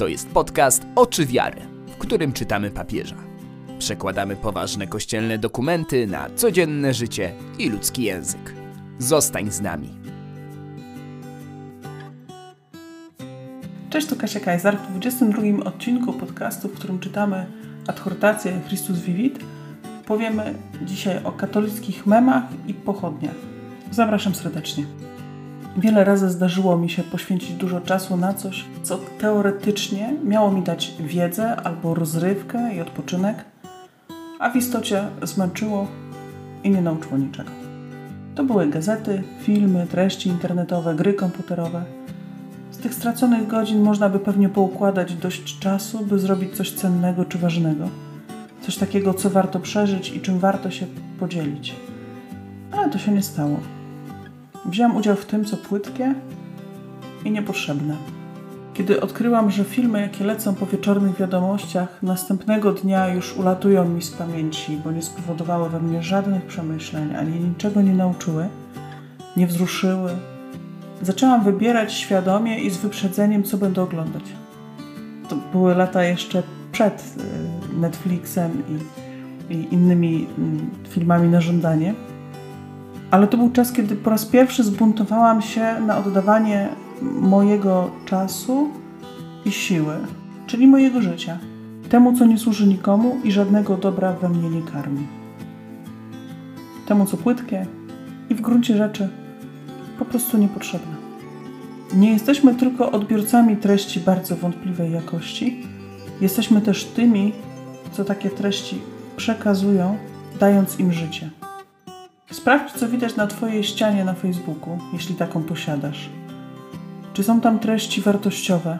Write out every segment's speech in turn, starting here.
To jest podcast Oczy Wiary, w którym czytamy papieża. Przekładamy poważne kościelne dokumenty na codzienne życie i ludzki język. Zostań z nami. Cześć, to Kasia Kajzar w 22 odcinku podcastu, w którym czytamy adhortację Christus Vivit. Powiemy dzisiaj o katolickich memach i pochodniach. Zapraszam serdecznie. Wiele razy zdarzyło mi się poświęcić dużo czasu na coś, co teoretycznie miało mi dać wiedzę albo rozrywkę i odpoczynek, a w istocie zmęczyło i nie nauczyło niczego. To były gazety, filmy, treści internetowe, gry komputerowe. Z tych straconych godzin można by pewnie poukładać dość czasu, by zrobić coś cennego czy ważnego. Coś takiego, co warto przeżyć i czym warto się podzielić. Ale to się nie stało. Wziąłem udział w tym, co płytkie i niepotrzebne. Kiedy odkryłam, że filmy, jakie lecą po wieczornych wiadomościach, następnego dnia już ulatują mi z pamięci, bo nie spowodowały we mnie żadnych przemyśleń, ani niczego nie nauczyły, nie wzruszyły, zaczęłam wybierać świadomie i z wyprzedzeniem, co będę oglądać. To były lata jeszcze przed y, Netflixem i, i innymi mm, filmami na żądanie. Ale to był czas, kiedy po raz pierwszy zbuntowałam się na oddawanie mojego czasu i siły, czyli mojego życia, temu, co nie służy nikomu i żadnego dobra we mnie nie karmi. Temu, co płytkie i w gruncie rzeczy po prostu niepotrzebne. Nie jesteśmy tylko odbiorcami treści bardzo wątpliwej jakości, jesteśmy też tymi, co takie treści przekazują, dając im życie. Sprawdź, co widać na Twojej ścianie na Facebooku, jeśli taką posiadasz. Czy są tam treści wartościowe,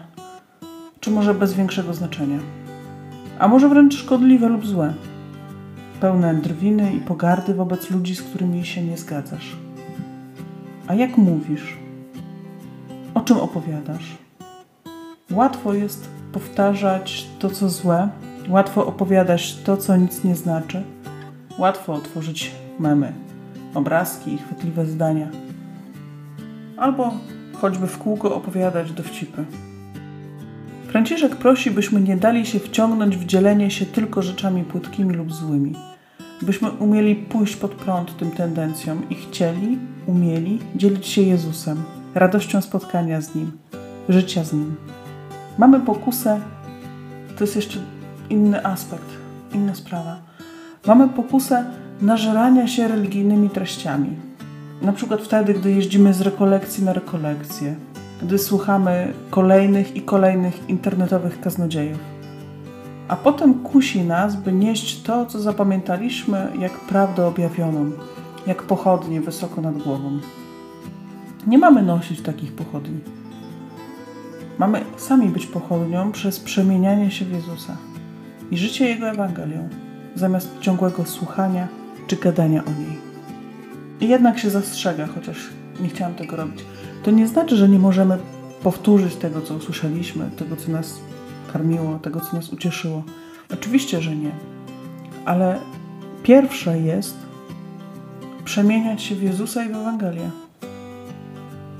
czy może bez większego znaczenia? A może wręcz szkodliwe lub złe? Pełne drwiny i pogardy wobec ludzi, z którymi się nie zgadzasz. A jak mówisz? O czym opowiadasz? Łatwo jest powtarzać to, co złe, łatwo opowiadać to, co nic nie znaczy, łatwo otworzyć memy obrazki i chwytliwe zdania. Albo choćby w kółko opowiadać dowcipy. Franciszek prosi, byśmy nie dali się wciągnąć w dzielenie się tylko rzeczami płytkimi lub złymi. Byśmy umieli pójść pod prąd tym tendencjom i chcieli, umieli dzielić się Jezusem, radością spotkania z Nim, życia z Nim. Mamy pokusę, to jest jeszcze inny aspekt, inna sprawa. Mamy pokusę nażerania się religijnymi treściami. Na przykład wtedy, gdy jeździmy z rekolekcji na rekolekcję, gdy słuchamy kolejnych i kolejnych internetowych kaznodziejów. A potem kusi nas, by nieść to, co zapamiętaliśmy, jak prawdę objawioną, jak pochodnie wysoko nad głową. Nie mamy nosić takich pochodni. Mamy sami być pochodnią przez przemienianie się w Jezusa i życie Jego Ewangelią, zamiast ciągłego słuchania czy gadania o niej. I jednak się zastrzega, chociaż nie chciałam tego robić. To nie znaczy, że nie możemy powtórzyć tego, co usłyszeliśmy, tego, co nas karmiło, tego, co nas ucieszyło. Oczywiście, że nie. Ale pierwsze jest przemieniać się w Jezusa i w Ewangelię.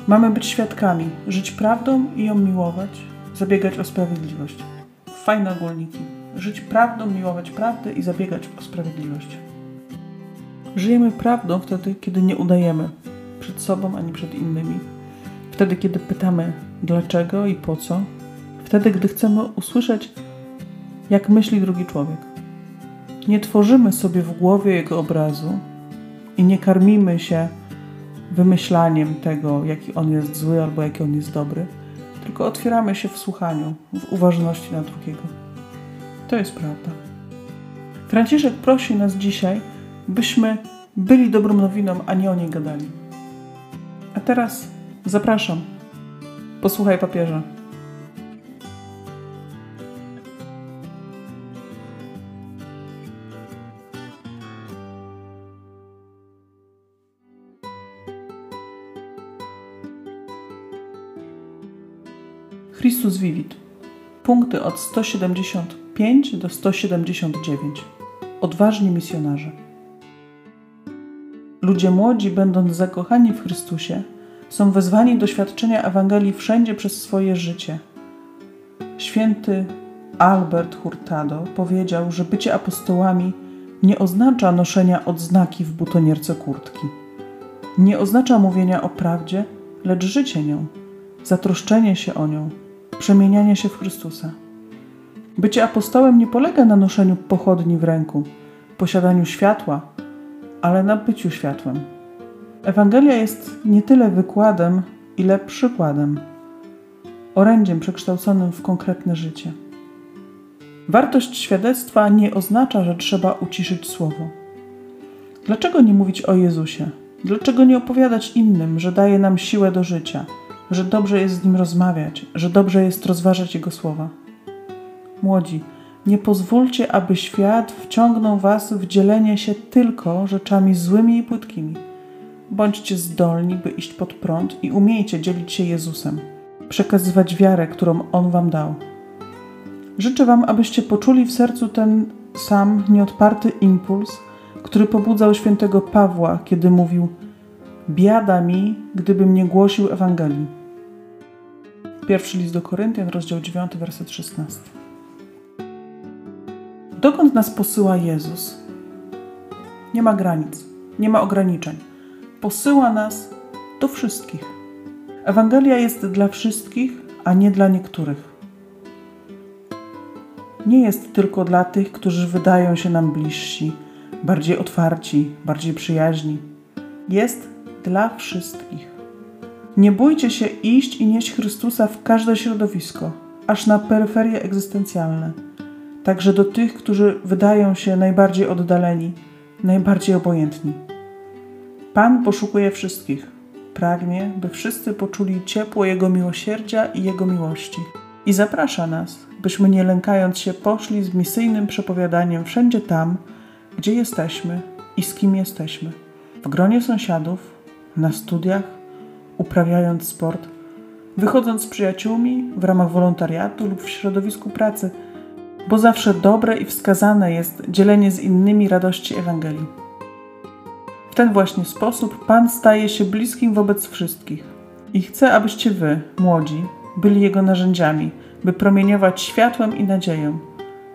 Mamy być świadkami, żyć prawdą i ją miłować, zabiegać o sprawiedliwość. Fajne ogólniki. Żyć prawdą, miłować prawdę i zabiegać o sprawiedliwość. Żyjemy prawdą wtedy, kiedy nie udajemy przed sobą ani przed innymi. Wtedy, kiedy pytamy dlaczego i po co. Wtedy, gdy chcemy usłyszeć, jak myśli drugi człowiek. Nie tworzymy sobie w głowie jego obrazu i nie karmimy się wymyślaniem tego, jaki on jest zły albo jaki on jest dobry, tylko otwieramy się w słuchaniu, w uważności na drugiego. To jest prawda. Franciszek prosi nas dzisiaj, byśmy byli dobrą nowiną, a nie o niej gadali. A teraz zapraszam. Posłuchaj papieża. Chrystus Vivit. Punkty od 175 do 179. Odważni misjonarze. Ludzie młodzi, będąc zakochani w Chrystusie, są wezwani do świadczenia Ewangelii wszędzie przez swoje życie. Święty Albert Hurtado powiedział, że bycie apostołami nie oznacza noszenia odznaki w butonierce kurtki. Nie oznacza mówienia o prawdzie, lecz życie nią, zatroszczenie się o nią, przemienianie się w Chrystusa. Bycie apostołem nie polega na noszeniu pochodni w ręku, posiadaniu światła, ale na byciu światłem. Ewangelia jest nie tyle wykładem, ile przykładem, orędziem przekształconym w konkretne życie. Wartość świadectwa nie oznacza, że trzeba uciszyć słowo. Dlaczego nie mówić o Jezusie? Dlaczego nie opowiadać innym, że daje nam siłę do życia, że dobrze jest z nim rozmawiać, że dobrze jest rozważać jego słowa? Młodzi, nie pozwólcie, aby świat wciągnął was w dzielenie się tylko rzeczami złymi i płytkimi. Bądźcie zdolni, by iść pod prąd i umiejcie dzielić się Jezusem, przekazywać wiarę, którą On wam dał. Życzę wam, abyście poczuli w sercu ten sam nieodparty impuls, który pobudzał świętego Pawła, kiedy mówił: Biada mi, gdybym nie głosił Ewangelii. Pierwszy list do Koryntian, rozdział 9, werset 16. Dokąd nas posyła Jezus? Nie ma granic, nie ma ograniczeń. Posyła nas do wszystkich. Ewangelia jest dla wszystkich, a nie dla niektórych. Nie jest tylko dla tych, którzy wydają się nam bliżsi, bardziej otwarci, bardziej przyjaźni. Jest dla wszystkich. Nie bójcie się iść i nieść Chrystusa w każde środowisko, aż na peryferie egzystencjalne także do tych, którzy wydają się najbardziej oddaleni, najbardziej obojętni. Pan poszukuje wszystkich. Pragnie, by wszyscy poczuli ciepło Jego miłosierdzia i Jego miłości. I zaprasza nas, byśmy nie lękając się poszli z misyjnym przepowiadaniem wszędzie tam, gdzie jesteśmy i z kim jesteśmy. W gronie sąsiadów, na studiach, uprawiając sport, wychodząc z przyjaciółmi w ramach wolontariatu lub w środowisku pracy – bo zawsze dobre i wskazane jest dzielenie z innymi radości Ewangelii. W ten właśnie sposób Pan staje się bliskim wobec wszystkich i chce, abyście wy, młodzi, byli Jego narzędziami, by promieniować światłem i nadzieją,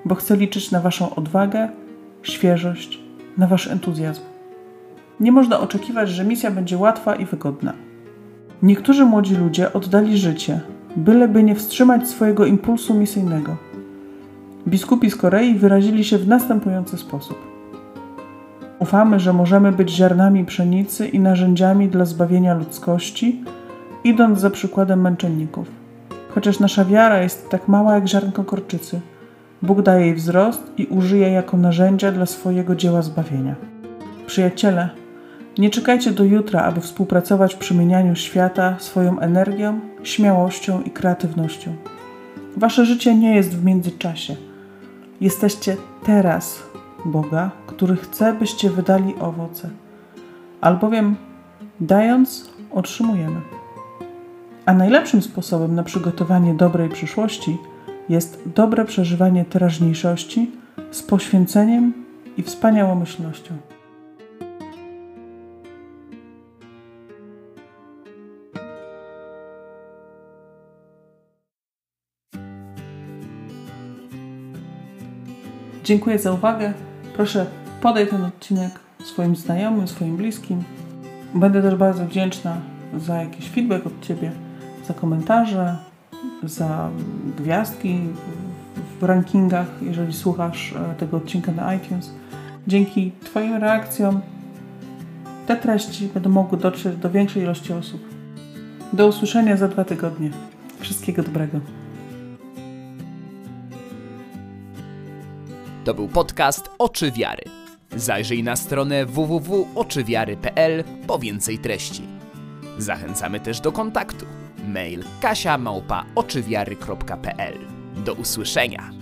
bo chce liczyć na Waszą odwagę, świeżość, na Wasz entuzjazm. Nie można oczekiwać, że misja będzie łatwa i wygodna. Niektórzy młodzi ludzie oddali życie, byleby nie wstrzymać swojego impulsu misyjnego. Biskupi z Korei wyrazili się w następujący sposób. Ufamy, że możemy być ziarnami pszenicy i narzędziami dla zbawienia ludzkości, idąc za przykładem męczenników. Chociaż nasza wiara jest tak mała jak ziarnko korczycy, Bóg daje jej wzrost i użyje jako narzędzia dla swojego dzieła zbawienia. Przyjaciele, nie czekajcie do jutra, aby współpracować w przemienianiu świata swoją energią, śmiałością i kreatywnością. Wasze życie nie jest w międzyczasie – Jesteście teraz Boga, który chce, byście wydali owoce. Albowiem dając, otrzymujemy. A najlepszym sposobem na przygotowanie dobrej przyszłości jest dobre przeżywanie teraźniejszości z poświęceniem i wspaniałomyślnością. Dziękuję za uwagę. Proszę podaj ten odcinek swoim znajomym, swoim bliskim. Będę też bardzo wdzięczna za jakiś feedback od Ciebie, za komentarze, za gwiazdki w rankingach, jeżeli słuchasz e, tego odcinka na iTunes. Dzięki Twoim reakcjom te treści będą mogły dotrzeć do większej ilości osób. Do usłyszenia za dwa tygodnie. Wszystkiego dobrego. To był podcast Oczy Wiary. Zajrzyj na stronę www.oczywiary.pl po więcej treści. Zachęcamy też do kontaktu. Mail kasia Do usłyszenia.